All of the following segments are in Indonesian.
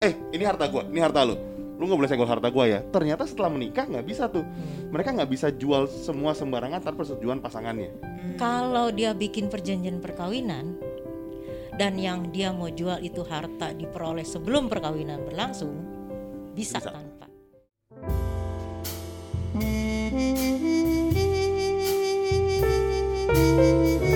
eh ini harta gua ini harta lu. Lu nggak boleh senggol harta gua ya. Ternyata setelah menikah nggak bisa tuh. Mereka nggak bisa jual semua sembarangan tanpa persetujuan pasangannya. Kalau dia bikin perjanjian perkawinan dan yang dia mau jual itu harta diperoleh sebelum perkawinan berlangsung, bisa, Bisa. tanpa. Beb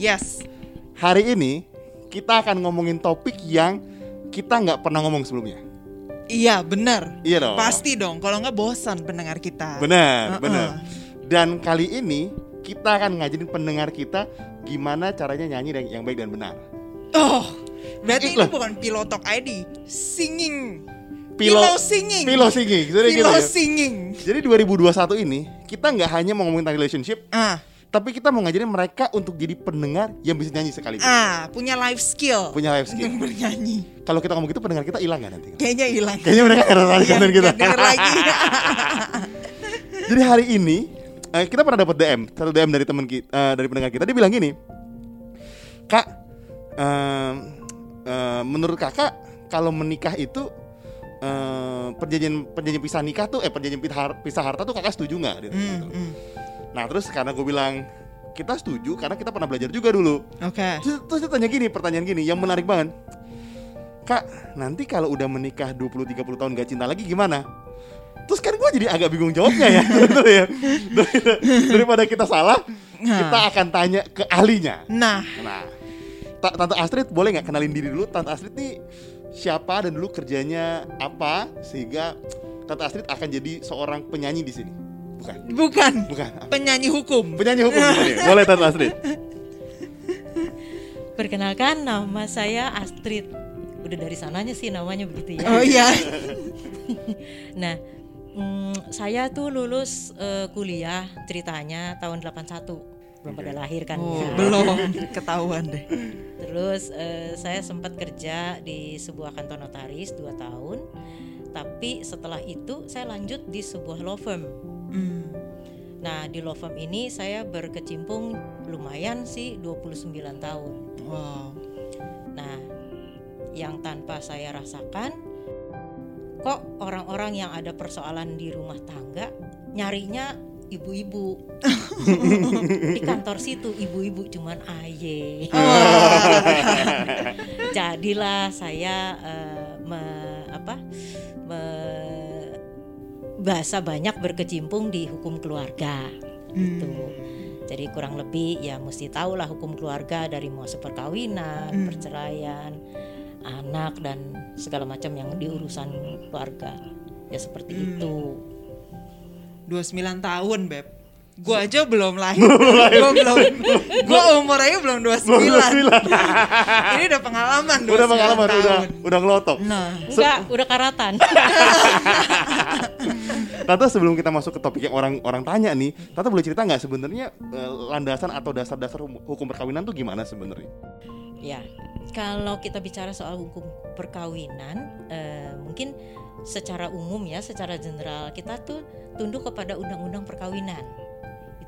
Yes. hari ini kita akan ngomongin topik yang kita nggak pernah ngomong sebelumnya Iya, benar. iya dong Pasti dong, kalau nggak bosan pendengar kita. benar Uh-uh. benar dan kali ini kita akan ngajarin pendengar kita gimana caranya nyanyi yang- yang baik dan benar Oh, berarti Iklan. ini bukan pilotok ID, singing. Pilo- Pillow singing. Pilo singing jadi gitu Pillow ya. singing. Jadi 2021 ini kita nggak hanya mau ngomongin tentang relationship, Ah, tapi kita mau ngajarin mereka untuk jadi pendengar yang bisa nyanyi sekaligus. ah, punya life skill. Punya life skill. Untuk bernyanyi. Kalau kita ngomong gitu pendengar kita hilang nggak nanti? Kayaknya hilang. Kayaknya mereka tertarik Iya, konten kita. lagi. Jadi hari ini eh, kita pernah dapat DM, satu DM dari teman kita, dari pendengar kita. Dia bilang gini, kak, em, em, menurut kakak kalau menikah itu em, perjanjian perjanjian pisah nikah tuh, eh perjanjian pisah, harta tuh kakak setuju nggak? Hmm, gitu. hmm. Nah terus karena gue bilang kita setuju karena kita pernah belajar juga dulu. Oke. Terus, terus dia tanya gini, pertanyaan gini yang menarik banget. Kak, nanti kalau udah menikah 20-30 tahun gak cinta lagi gimana? Terus kan gue jadi agak bingung jawabnya ya ya. Dar- Daripada kita salah, kita akan tanya ke ahlinya. Nah, Nah, Ta- Tante Astrid boleh nggak kenalin diri dulu? Tante Astrid nih siapa dan dulu kerjanya apa sehingga Tante Astrid akan jadi seorang penyanyi di sini? Bukan, bukan bukan. penyanyi hukum. Penyanyi hukum sini. Boleh Tante Astrid. Perkenalkan nama saya Astrid. Udah dari sananya sih namanya begitu ya. Oh iya. Nah, mm, saya tuh lulus eh, kuliah ceritanya tahun 81. Belum pada lahir kan Oh, ya. belum ketahuan deh. Terus eh, saya sempat kerja di sebuah kantor notaris 2 tahun. Tapi setelah itu saya lanjut di sebuah law firm. Hmm. Nah, di law firm ini saya berkecimpung lumayan sih 29 tahun. Wow. Nah, yang tanpa saya rasakan kok orang-orang yang ada persoalan di rumah tangga nyarinya ibu-ibu. di kantor situ ibu-ibu cuman aye. Jadilah saya eh, me- apa? me- bahasa banyak berkecimpung di hukum keluarga gitu. Jadi kurang lebih ya mesti tahu lah hukum keluarga dari mau perkawinan, Hmm. perceraian, anak dan segala macam yang di urusan keluarga. Ya seperti Hmm. itu. 29 tahun, Beb. Gua aja belum lahir. Gua belum. Gua umur aja belum 29. Ini udah pengalaman 29 udah pengalaman tahun. udah udah ngelotok. Nah, Enggak, udah karatan. Tante sebelum kita masuk ke topik yang orang orang tanya nih, Tante boleh cerita nggak sebenarnya eh, landasan atau dasar-dasar hukum perkawinan tuh gimana sebenarnya? ya, kalau kita bicara soal hukum perkawinan, eh, mungkin secara umum ya, secara general kita tuh tunduk kepada undang-undang perkawinan.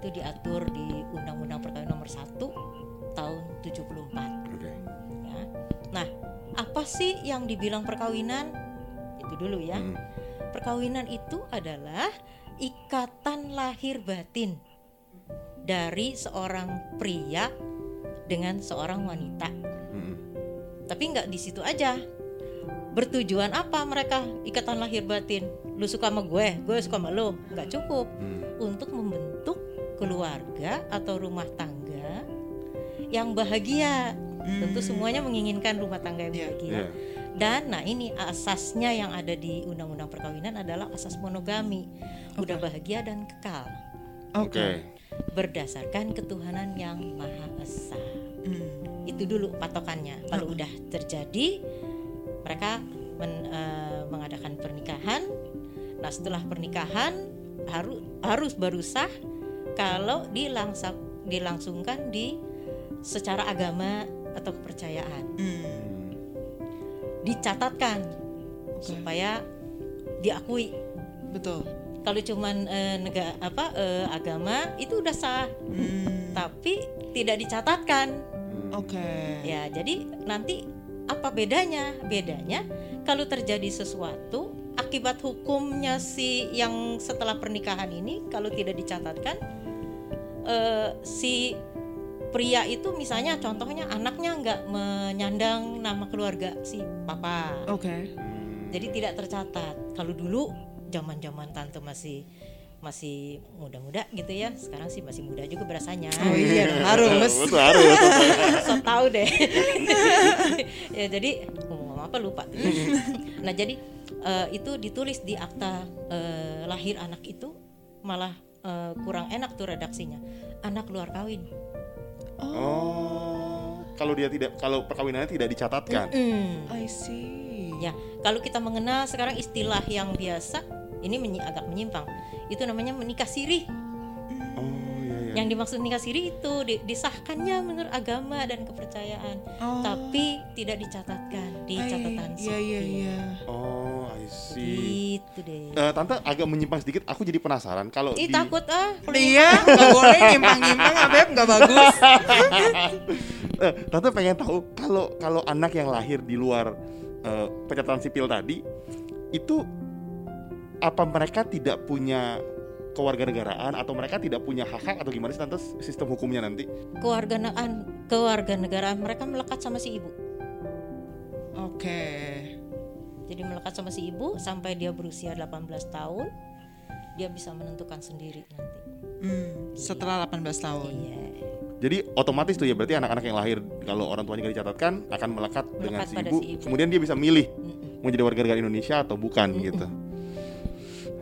Itu diatur di Undang-Undang Perkawinan Nomor 1 tahun 74. Oke. ya. Nah, apa sih yang dibilang perkawinan? Itu dulu ya. Hmm. Perkawinan itu adalah ikatan lahir batin dari seorang pria dengan seorang wanita. Hmm. Tapi nggak di situ aja. Bertujuan apa mereka ikatan lahir batin? Lu suka sama gue, gue suka sama lu. Nggak cukup Hmm. untuk membentuk keluarga atau rumah tangga yang bahagia. Tentu Hmm. semuanya menginginkan rumah tangga yang Iya. bahagia. Iya. Dan nah ini asasnya yang ada di undang-undang perkawinan adalah asas monogami. Udah bahagia dan kekal Oke. berdasarkan ketuhanan yang Maha Esa. Hmm. Itu dulu patokannya. Kalau udah terjadi mereka men- eh, mengadakan pernikahan. Nah, setelah pernikahan harus harus baru sah kalau di langsa dilangsungkan di secara agama atau kepercayaan Hmm. dicatatkan supaya diakui Betul. kalau cuman eh, negara apa eh, agama itu udah sah Hmm. tapi tidak dicatatkan Oke. ya jadi nanti apa bedanya bedanya kalau terjadi sesuatu akibat hukumnya si yang setelah pernikahan ini kalau tidak dicatatkan eh, si pria itu misalnya contohnya anaknya nggak menyandang nama keluarga si papa Oke. jadi tidak tercatat kalau dulu zaman zaman tante masih masih muda-muda gitu ya sekarang sih masih muda juga berasanya Oh iya, harus. Harus. so tahu deh ya jadi ngomong apa lupa nah jadi eh, itu ditulis di akta eh, lahir anak itu malah eh, kurang enak tuh redaksinya anak luar kawin Oh, kalau dia tidak kalau perkawinannya tidak dicatatkan. Mm. I see. ya kalau kita mengenal sekarang istilah yang biasa ini menyi- agak menyimpang itu namanya menikah siri Oh, iya iya. yang dimaksud nikah siri itu di- disahkannya menurut agama dan kepercayaan Oh. tapi tidak dicatatkan di catatan Iya iya sipil. iya. Oh, I see. Gitu deh. Eh, tante agak menyimpang sedikit. Aku jadi penasaran kalau Ih di takut ah. Iya, nggak boleh nyimpang-nyimpang, Abeb nggak bagus. Eh, tante pengen tahu kalau kalau anak yang lahir di luar eh, pencatatan sipil tadi itu apa mereka tidak punya kewarganegaraan atau mereka tidak punya hak-hak atau gimana sih tante sistem hukumnya nanti? kewarganegaraan kewarganegaraan mereka melekat sama si ibu. Oke. Jadi melekat sama si ibu sampai dia berusia 18 tahun dia bisa menentukan sendiri nanti. Hmm, setelah 18 tahun. Iya. Jadi otomatis tuh ya berarti anak-anak yang lahir kalau orang tuanya nggak dicatatkan akan melekat, dengan si pada ibu. si ibu. Kemudian dia bisa milih Mm-mm. mau jadi warga negara Indonesia atau bukan gitu.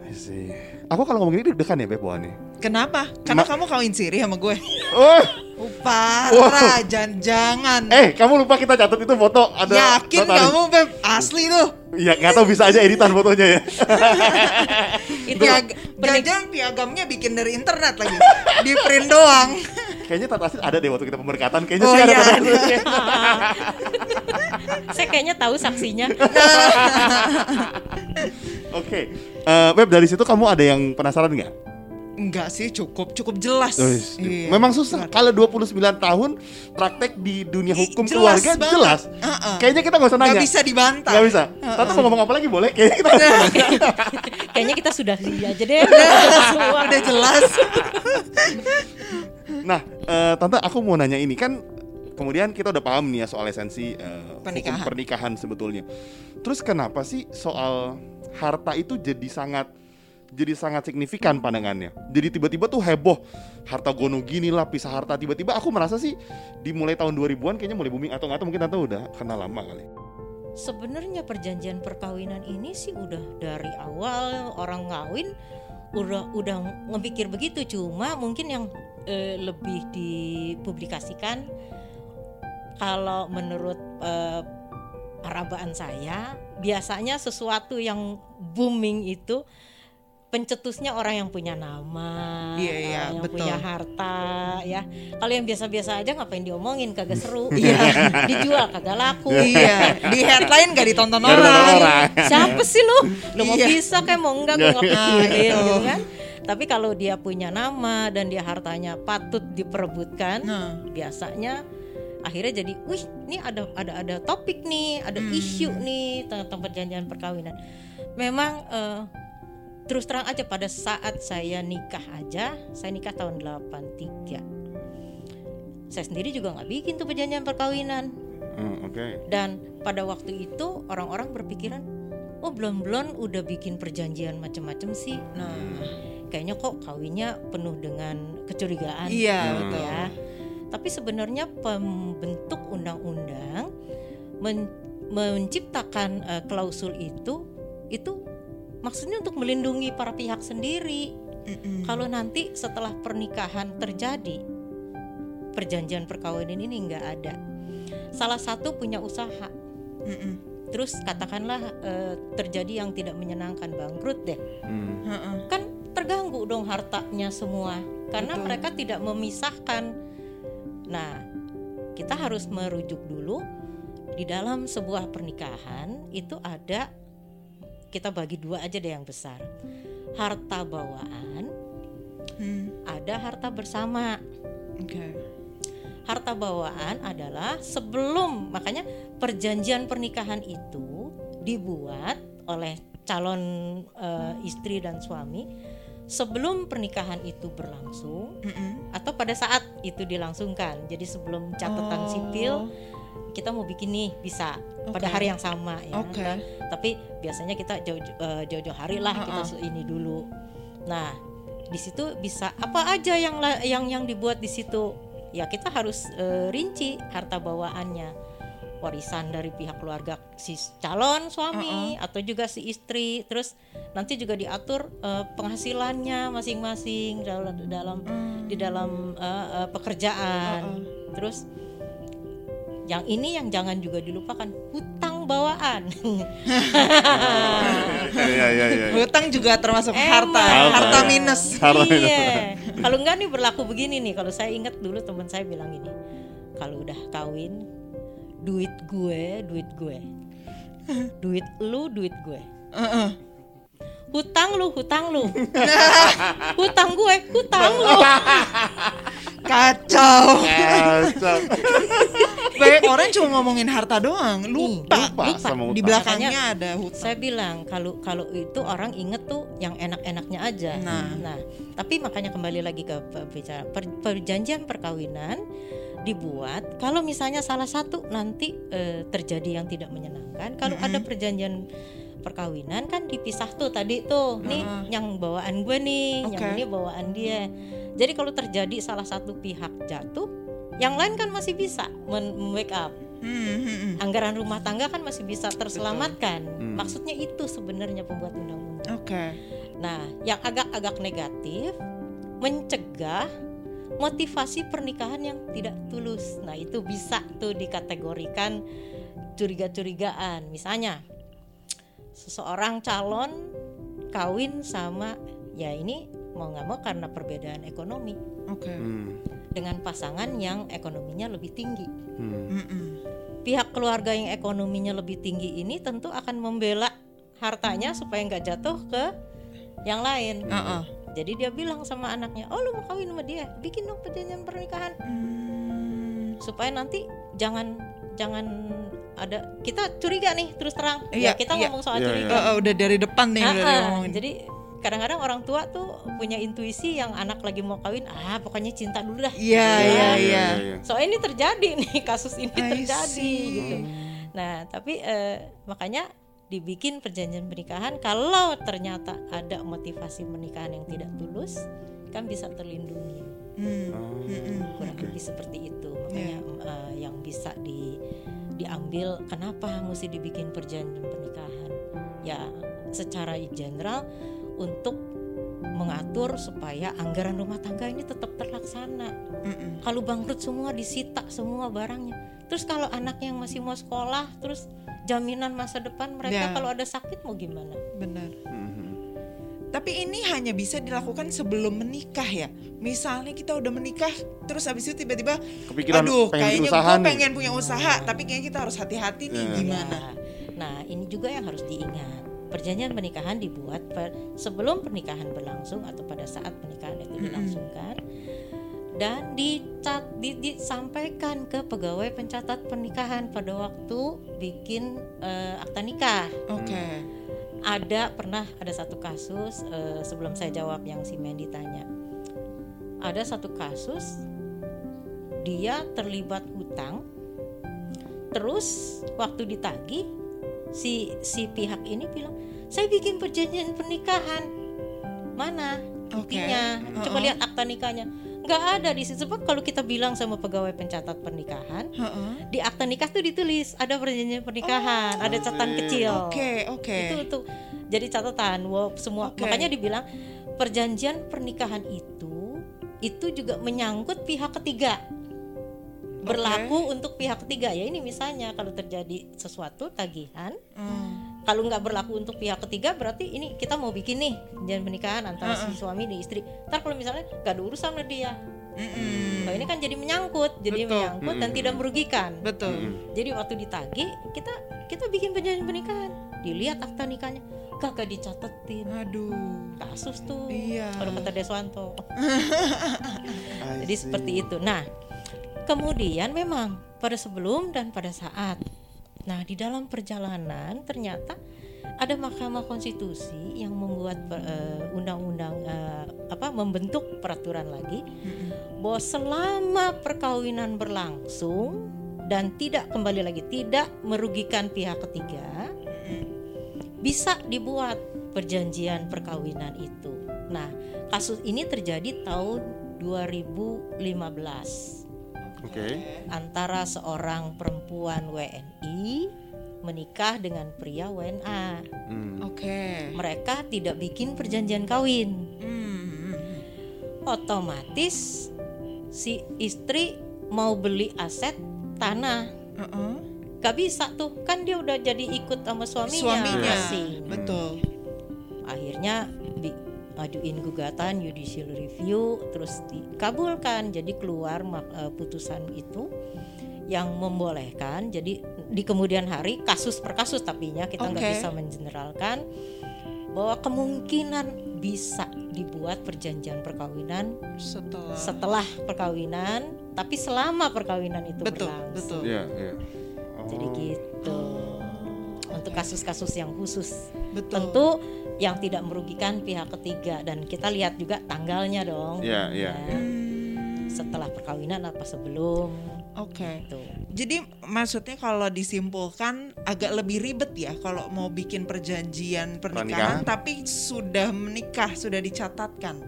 I see. Aku kalau ngomong ini deg-degan ya Beb nih. Kenapa? Karena Ma- kamu kawin siri sama gue. Oh, Oh, parah, jangan-jangan. eh kamu lupa kita catat itu foto ada Yakin notaris. kamu Beb asli tuh. Iya nggak tahu bisa aja editan fotonya ya. Itu pernik- jangan piagamnya bikin dari internet lagi. Di print doang. Kayaknya tata asli ada deh waktu kita pemberkatan. Kayaknya Oh, sih ada iya, ada. Saya kayaknya tahu saksinya. Oke, Eh, Beb dari situ kamu ada yang penasaran nggak? Enggak sih, cukup cukup jelas. Wis, Iya. Memang susah. Kalau 29 tahun praktek di dunia hukum jelas keluarga banget. jelas. Uh-uh. Kayaknya kita nggak usah nanya. Nggak bisa dibantah. Nggak bisa. Tante mau ngomong apa lagi boleh? Kayaknya kita kayaknya kita sudah aja deh. Udah semua. Udah jelas. Nah, eh, tante aku mau nanya ini kan kemudian kita udah paham nih ya soal esensi eh, hukum Pernikahan. pernikahan sebetulnya. Terus kenapa sih soal harta itu jadi sangat jadi sangat signifikan pandangannya. Jadi tiba-tiba tuh heboh harta gono gini lah pisah harta tiba-tiba aku merasa sih dimulai tahun 2000-an kayaknya mulai booming atau nggak mungkin tante udah kenal lama kali. Sebenarnya perjanjian perkawinan ini sih udah dari awal orang ngawin udah udah ngepikir begitu cuma mungkin yang eh, lebih dipublikasikan kalau menurut eh, perabaan saya biasanya sesuatu yang booming itu pencetusnya orang yang punya nama, Iya, iya, orang yang betul. punya harta, ya. Kalau yang biasa-biasa aja ngapain diomongin, kagak seru, iya. Dijual kagak laku. iya, di headline gak ditonton orang. orang. Siapa sih lu? Lu mau Iya. bisa kayak mau enggak gue Nah, pikirin itu. gitu kan. Tapi kalau dia punya nama dan dia hartanya patut diperebutkan, Nah, biasanya akhirnya jadi, wih, ini ada ada ada topik nih, ada Hmm. isu nih tentang perjanjian perkawinan. Memang eh, terus terang aja pada saat saya nikah aja, saya nikah tahun 83. Saya sendiri juga nggak bikin tuh perjanjian perkawinan Hmm, Oke. dan pada waktu itu orang-orang berpikiran oh belum belum udah bikin perjanjian macam-macam sih nah kayaknya kok kawinnya penuh dengan kecurigaan Iya, gitu betul. ya tapi sebenarnya pembentuk undang-undang men- menciptakan eh, klausul itu itu maksudnya untuk melindungi para pihak sendiri mm-mm. kalau nanti setelah pernikahan terjadi perjanjian perkawinan ini nggak ada salah satu punya usaha Mm-mm. terus katakanlah eh, terjadi yang tidak menyenangkan bangkrut deh Hmm. Heeh. kan terganggu dong hartanya semua karena Betul. mereka tidak memisahkan. Nah, kita harus merujuk dulu di dalam sebuah pernikahan itu ada kita bagi dua aja deh yang besar. Harta bawaan, Hmm, ada harta bersama. Oke. Harta bawaan adalah sebelum makanya perjanjian pernikahan itu dibuat oleh calon eh, istri dan suami sebelum pernikahan itu berlangsung Mm-mm. atau pada saat itu dilangsungkan. Jadi sebelum catatan Oh. sipil kita mau bikin nih bisa pada Oke. hari yang sama ya. Oke. Ta- Tapi biasanya kita jauh jauh-jauh hari lah kita Uh-uh. su- ini dulu. Nah, di situ bisa apa aja yang yang yang dibuat di situ. Ya kita harus eh, rinci harta bawaannya. Warisan dari pihak keluarga si calon suami atau juga si istri. Terus nanti juga diatur eh, penghasilannya masing-masing dalam dalam di dalam eh, eh, pekerjaan. Terus yang ini yang jangan juga dilupakan hutang bawaan. Iya iya iya. Hutang juga termasuk harta, Emang. harta Harta. minus. Harta minus. iya. Kalau enggak nih berlaku begini nih. Kalau saya ingat dulu teman saya bilang ini. Kalau udah kawin, duit gue, duit gue. Duit lu, duit gue. Heeh. Hutang lu, hutang lu. hutang gue, hutang lu. Kacau. Kacau. Banyak orang cuma ngomongin harta doang, lupa. Lupa sama Di belakangnya ada hutang. Saya bilang kalau kalau itu orang inget tuh yang enak-enaknya aja. Nah. tapi makanya kembali lagi ke bicara per- perjanjian perkawinan dibuat kalau misalnya salah satu nanti eh, terjadi yang tidak menyenangkan. Kalau ada perjanjian perkawinan kan dipisah tuh tadi tuh. Nih yang bawaan gue nih, yang Oke. ini bawaan dia. Jadi kalau terjadi salah satu pihak jatuh, yang lain kan masih bisa men- backup Hmm, hmm, hmm. anggaran rumah tangga kan masih bisa terselamatkan. Hmm. Maksudnya itu sebenarnya pembuat undang-undang. Oke. Nah, yang agak-agak negatif mencegah motivasi pernikahan yang tidak tulus. Nah, itu bisa tuh dikategorikan curiga-curigaan. Misalnya seseorang calon kawin sama ya ini mau nggak mau karena perbedaan ekonomi Oke. Hmm. dengan pasangan yang ekonominya lebih tinggi. Hmm. Pihak keluarga yang ekonominya lebih tinggi ini tentu akan membela hartanya supaya nggak jatuh ke yang lain. Heeh. Jadi dia bilang sama anaknya, oh lu mau kawin sama dia, bikin dong perjanjian pernikahan Hmm. supaya nanti jangan jangan ada kita curiga nih terus terang. Iya, ya kita iya. ngomong soal Iya, curiga. Eh, eh, udah dari depan nih udah. Jadi kadang-kadang orang tua tuh punya intuisi yang anak lagi mau kawin, ah pokoknya cinta dulu dah. Iya, iya, iya. Soalnya ini terjadi nih kasus ini I terjadi see. gitu. Nah, tapi eh, makanya dibikin perjanjian pernikahan kalau ternyata ada motivasi pernikahan yang tidak tulus kan bisa terlindungi. Hmm. Oh, Mm-mm. Kurang lebih seperti itu. Makanya Iya. eh, yang bisa di diambil kenapa mesti dibikin perjanjian pernikahan? Ya, secara general untuk mengatur supaya anggaran rumah tangga ini tetap terlaksana Mm-mm. kalau bangkrut semua disita semua barangnya terus kalau anaknya yang masih mau sekolah terus jaminan masa depan mereka Ya. kalau ada sakit mau gimana Benar. Mhm. Tapi ini hanya bisa dilakukan sebelum menikah ya. Misalnya kita udah menikah, terus habis itu tiba-tiba, Kepikiran aduh, pengen kayaknya gue nih. pengen punya usaha, tapi kayaknya kita harus hati-hati nih Ya. gimana. Ya. nah ini juga yang harus diingat perjanjian pernikahan dibuat per- sebelum pernikahan berlangsung atau pada saat pernikahan itu dilangsungkan dan dicat, di- disampaikan ke pegawai pencatat pernikahan pada waktu bikin eh, akta nikah Oke. Ada pernah ada satu kasus eh, sebelum saya jawab yang si Mandy tanya. Ada satu kasus dia terlibat hutang terus waktu ditagih si si pihak ini bilang saya bikin perjanjian pernikahan. Mana? Buktinya. Coba Uh-uh. lihat akta nikahnya nggak ada di situ sebab kalau kita bilang sama pegawai pencatat pernikahan Heeh. di akta nikah tuh ditulis ada perjanjian pernikahan ada catatan kecil Oke, oke. itu tuh jadi catatan wow, semua Oke. makanya dibilang perjanjian pernikahan itu itu juga menyangkut pihak ketiga berlaku untuk pihak ketiga ya ini misalnya kalau terjadi sesuatu tagihan Hmm. Kalau nggak berlaku untuk pihak ketiga berarti ini kita mau bikin nih jangan pernikahan antara si suami dan istri. Ntar kalau misalnya nggak ada urusan sama dia, Mm-mm. Nah, ini kan jadi menyangkut, jadi Betul. menyangkut dan tidak merugikan. Betul. Jadi waktu ditagih kita kita bikin perjanjian pernikahan, dilihat akta nikahnya, kagak dicatetin. Aduh. Kasus tuh. Iya. Kalau kata Deswanto. Jadi see. seperti itu. Nah, kemudian memang pada sebelum dan pada saat. Nah, di dalam perjalanan ternyata ada Mahkamah Konstitusi yang membuat eh, undang-undang eh, apa membentuk peraturan lagi bahwa selama perkawinan berlangsung dan tidak kembali lagi tidak merugikan pihak ketiga bisa dibuat perjanjian perkawinan itu. Nah, kasus ini terjadi tahun 2015 Oke. antara seorang perempuan WNI menikah dengan pria WNA. Hmm. Oke. Mereka tidak bikin perjanjian kawin. Hmm. Otomatis si istri mau beli aset tanah. Uh-uh. Gak bisa tuh, kan dia udah jadi ikut sama suaminya. Suaminya. masing. Betul. Akhirnya di ajuin gugatan judicial review terus dikabulkan jadi keluar eh, putusan itu yang membolehkan jadi di kemudian hari kasus per kasus tapi nya kita nggak Oke. bisa mengeneralkan bahwa kemungkinan bisa dibuat perjanjian perkawinan Setelah. setelah perkawinan tapi selama perkawinan itu Betul, berlangsung betul. Iya, iya. jadi Oh. gitu untuk kasus-kasus yang khusus Betul. tentu yang tidak merugikan pihak ketiga dan kita lihat juga tanggalnya dong Iya, iya. Ya, Hmm. setelah perkawinan apa sebelum Oke. itu Jadi maksudnya kalau disimpulkan agak lebih ribet ya kalau mau bikin perjanjian pernikahan Pernikahan. tapi sudah menikah sudah dicatatkan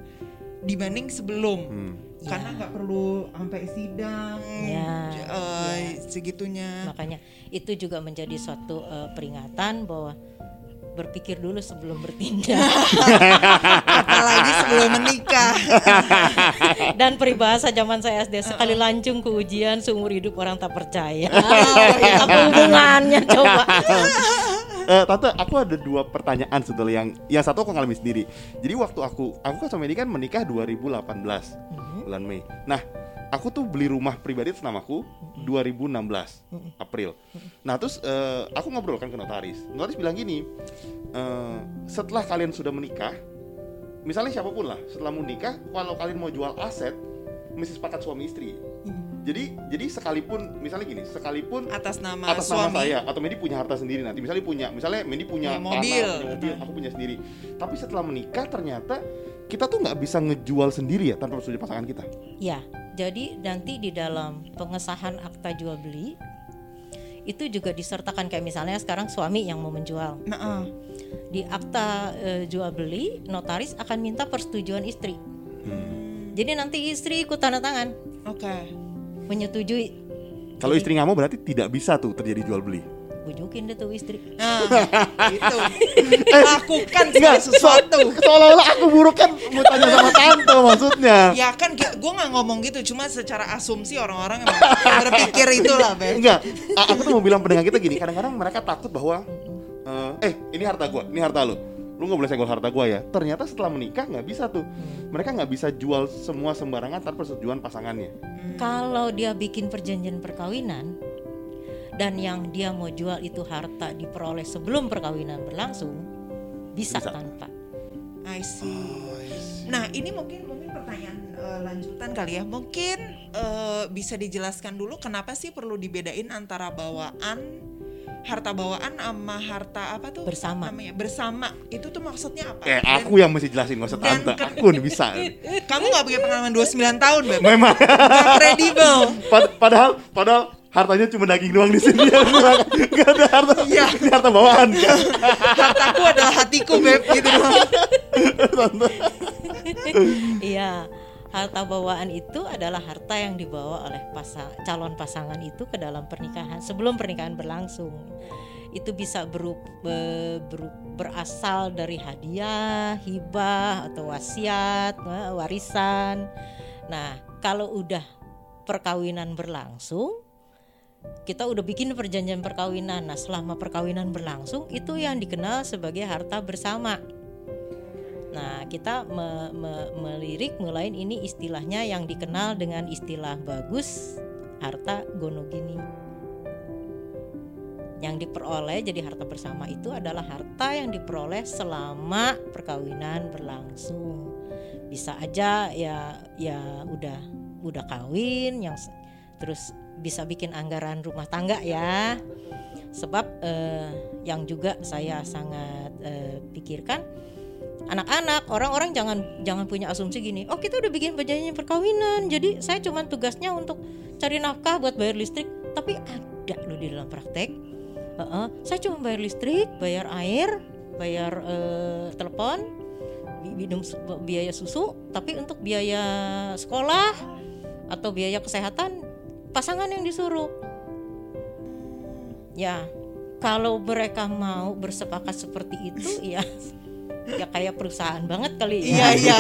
dibanding sebelum Hmm. karena Ya. nggak perlu sampai sidang Ya, j- eh, segitunya. makanya itu juga menjadi suatu eh, peringatan bahwa berpikir dulu sebelum bertindak Apalagi sebelum menikah. dan peribahasa zaman saya SD sekali lancung ke ujian seumur hidup orang tak percaya apa hubungannya coba Eh, tante, aku ada dua pertanyaan sebetulnya yang yang satu aku ngalami sendiri. Jadi waktu aku aku kan sama ini kan menikah 2018 bulan Mei. Nah, aku tuh beli rumah pribadi atas namaku 2016 April. Nah, terus eh, aku ngobrol kan ke notaris. Notaris bilang gini, eh, setelah kalian sudah menikah, misalnya siapa pun lah, setelah menikah, kalau kalian mau jual aset, mesti sepakat suami istri. Jadi jadi sekalipun misalnya gini, sekalipun Atas nama atas nama suami. saya atau Medi punya harta sendiri nanti misalnya punya misalnya Medi punya Punya tanah, mobil. punya mobil aku punya sendiri tapi setelah menikah ternyata kita tuh nggak bisa ngejual sendiri ya tanpa persetujuan pasangan kita Ya, jadi nanti di dalam pengesahan akta jual beli itu juga disertakan kayak misalnya sekarang suami yang mau menjual. Nah, eh. Di akta eh, jual beli notaris akan minta persetujuan istri. Jadi nanti istri ikut tanda tangan Oke. menyetujui. kalau istri nggak mau berarti tidak bisa tuh terjadi jual beli Bujukin deh tuh istri. Nah, itu. Lakukan segala sesuatu. seolah-olah aku buruk kan mau tanya sama tante maksudnya Ya kan gue nggak ngomong gitu, cuma secara asumsi orang-orang berpikir itulah, Beb. enggak aku tuh mau bilang pendengar kita gini kadang-kadang mereka takut bahwa eh, eh ini harta gua ini harta lu lu nggak boleh senggol harta gua ya ternyata setelah menikah nggak bisa tuh mereka nggak bisa jual semua sembarangan tanpa persetujuan pasangannya Kalau dia bikin perjanjian perkawinan dan yang dia mau jual itu harta diperoleh sebelum perkawinan berlangsung, bisa, Bisa. tanpa. I see. Nah, ini mungkin mungkin pertanyaan eh, lanjutan kali ya. Mungkin eh, bisa dijelaskan dulu kenapa sih perlu dibedain antara bawaan harta bawaan sama harta apa tuh Bersama. namanya bersama itu tuh maksudnya apa? Eh Dan aku yang mesti jelasin gak usah tante Aku nih bisa kamu nggak punya pengalaman 29 tahun beb Memang nggak kredibel Pad- Padahal Padahal hartanya cuma daging doang di sini Gak ada harta Iya. Ini harta bawaan kan hartaku adalah hatiku beb gitu doang. Iya, harta bawaan itu adalah harta yang dibawa oleh pasa- calon pasangan itu ke dalam pernikahan sebelum pernikahan berlangsung. Itu bisa berup, be- berup- berasal dari hadiah, hibah atau wasiat, eh, warisan. Nah, kalau udah perkawinan berlangsung, kita udah bikin perjanjian perkawinan. Nah, selama perkawinan berlangsung itu yang dikenal sebagai harta bersama. Nah, kita me- me- melirik mulai ini istilahnya yang dikenal dengan istilah bagus harta gonogini. Yang diperoleh jadi harta bersama itu adalah harta yang diperoleh selama perkawinan berlangsung. Bisa aja ya ya udah udah kawin yang terus bisa bikin anggaran rumah tangga ya. Sebab eh, yang juga saya sangat eh, pikirkan anak-anak orang-orang jangan jangan punya asumsi gini oh kita udah bikin perjanjian perkawinan jadi saya cuma tugasnya untuk cari nafkah buat bayar listrik tapi ada loh di dalam praktek Heeh, saya cuma bayar listrik bayar air bayar eh, telepon minum biaya susu tapi untuk biaya sekolah atau biaya kesehatan pasangan yang disuruh ya kalau mereka mau bersepakat seperti itu ya ya kayak perusahaan banget kali Iya ya. iya.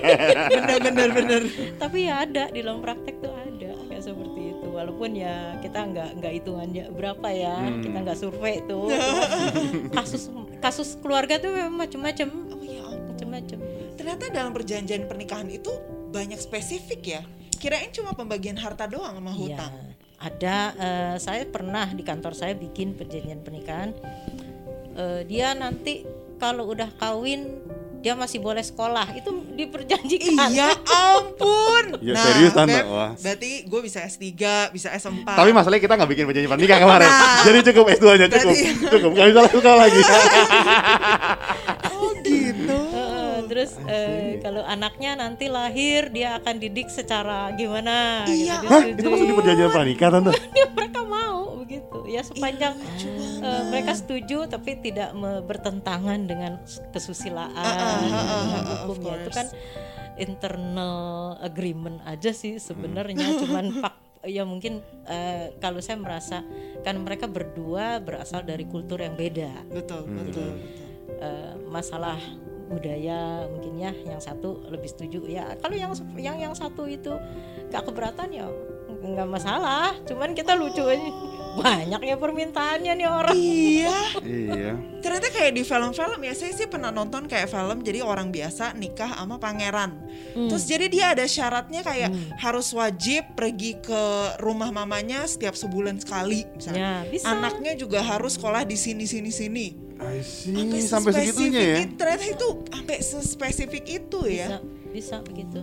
bener bener bener. Tapi ya ada di dalam praktek tuh ada kayak seperti itu. Walaupun ya kita nggak nggak hitungannya berapa ya, kita nggak survei tuh. kasus kasus keluarga tuh memang macam-macam, Oh ya macam-macam. Ternyata dalam perjanjian pernikahan itu banyak spesifik ya. Kirain cuma pembagian harta doang sama Iya. hutang. Ada eh, saya pernah di kantor saya bikin perjanjian pernikahan. Eh, dia nanti kalau udah kawin dia masih boleh sekolah itu diperjanjikan. Iya ampun. Ya, serius, Tante? Beb, Wah. Berarti gue bisa S3, bisa S4. Tapi masalahnya kita nggak bikin perjanjian pernikah kemarin. Jadi cukup S2 nya cukup. Berarti- Cukup. Nggak bisa suka lagi. gitu. Terus eh, kalau anaknya nanti lahir dia akan didik secara gimana Iya. gitu, Hah? Itu masuk di perjanjian pernikah tante? Ya, mereka mau begitu ya sepanjang eh, mereka setuju tapi tidak me- bertentangan dengan kesusilaan dengan uh-uh, of hukumnya itu kan internal agreement aja sih sebenarnya cuman pak ya mungkin eh, kalau saya merasa kan mereka berdua berasal dari kultur yang beda Betul, Hmm. betul. eh, masalah budaya mungkin ya yang satu lebih setuju ya. Kalau yang yang yang satu itu gak keberatan ya nggak masalah. Cuman kita lucu aja banyak ya permintaannya nih orang Iya. Iya. Ternyata kayak di film-film ya saya sih pernah nonton kayak film jadi orang biasa nikah sama pangeran. Hmm. Terus jadi dia ada syaratnya kayak harus wajib pergi ke rumah mamanya setiap sebulan sekali misalnya. ya bisa Anaknya juga harus sekolah di sini sini sini. I see. Sampai, Sampai segitunya ya. Ternyata itu sampai sespesifik itu ya. bisa bisa begitu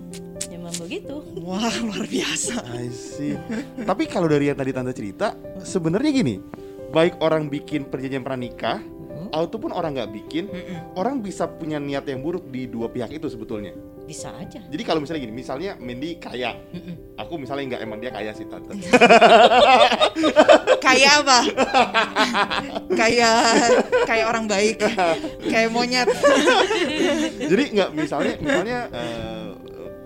emang begitu Wah luar biasa. I see. Tapi kalau dari yang tadi tante cerita, sebenarnya gini, baik orang bikin perjanjian pranikah ataupun orang nggak bikin, orang bisa punya niat yang buruk di dua pihak itu sebetulnya. bisa aja Jadi kalau misalnya gini, misalnya Mendy kaya, aku misalnya nggak emang dia kaya sih tante. Kayak apa? kayak kayak orang baik. Kayak monyet. Jadi nggak misalnya misalnya eh,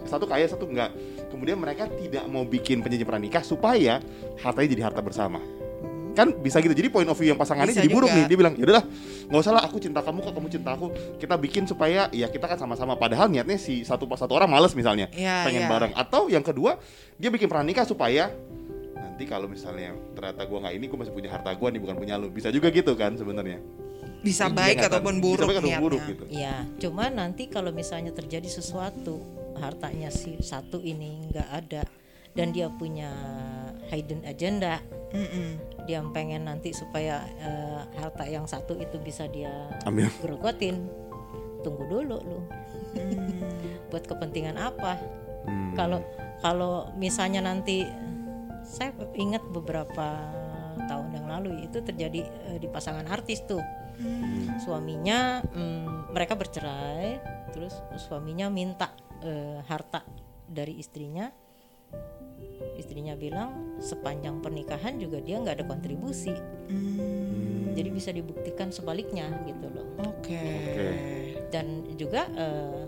satu kaya satu enggak. Kemudian mereka tidak mau bikin perjanjian pranikah supaya hartanya jadi harta bersama. Kan bisa gitu. Jadi point of view yang pasangannya Bisa jadi buruk juga. nih. Dia bilang, "Ya udahlah, nggak usah lah aku cinta kamu kok kamu cinta aku. Kita bikin supaya ya kita kan sama-sama padahal niatnya si satu satu orang males misalnya. Iya, pengen iya. bareng. Atau yang kedua, dia bikin pranikah supaya nanti kalau misalnya ternyata gua nggak ini gua masih punya harta gua nih bukan punya lu. Bisa juga gitu kan sebenarnya. Bisa Dia baik nggak ataupun buruk Bisa baik atau niatnya. buruk gitu. ya cuma nanti kalau misalnya terjadi sesuatu hartanya si satu ini nggak ada. Dan dia punya hidden agenda. Mm-mm. dia pengen nanti supaya eh, harta yang satu itu bisa dia Ambil. gerogotin tunggu dulu lu. Buat kepentingan apa? Hmm. kalau kalau misalnya nanti saya ingat beberapa tahun yang lalu itu terjadi eh, di pasangan artis tuh. Suaminya mm, mereka bercerai terus suaminya minta eh, harta dari istrinya istrinya bilang sepanjang pernikahan juga dia nggak ada kontribusi Hmm, jadi bisa dibuktikan sebaliknya gitu loh Oke. Oke. dan juga eh,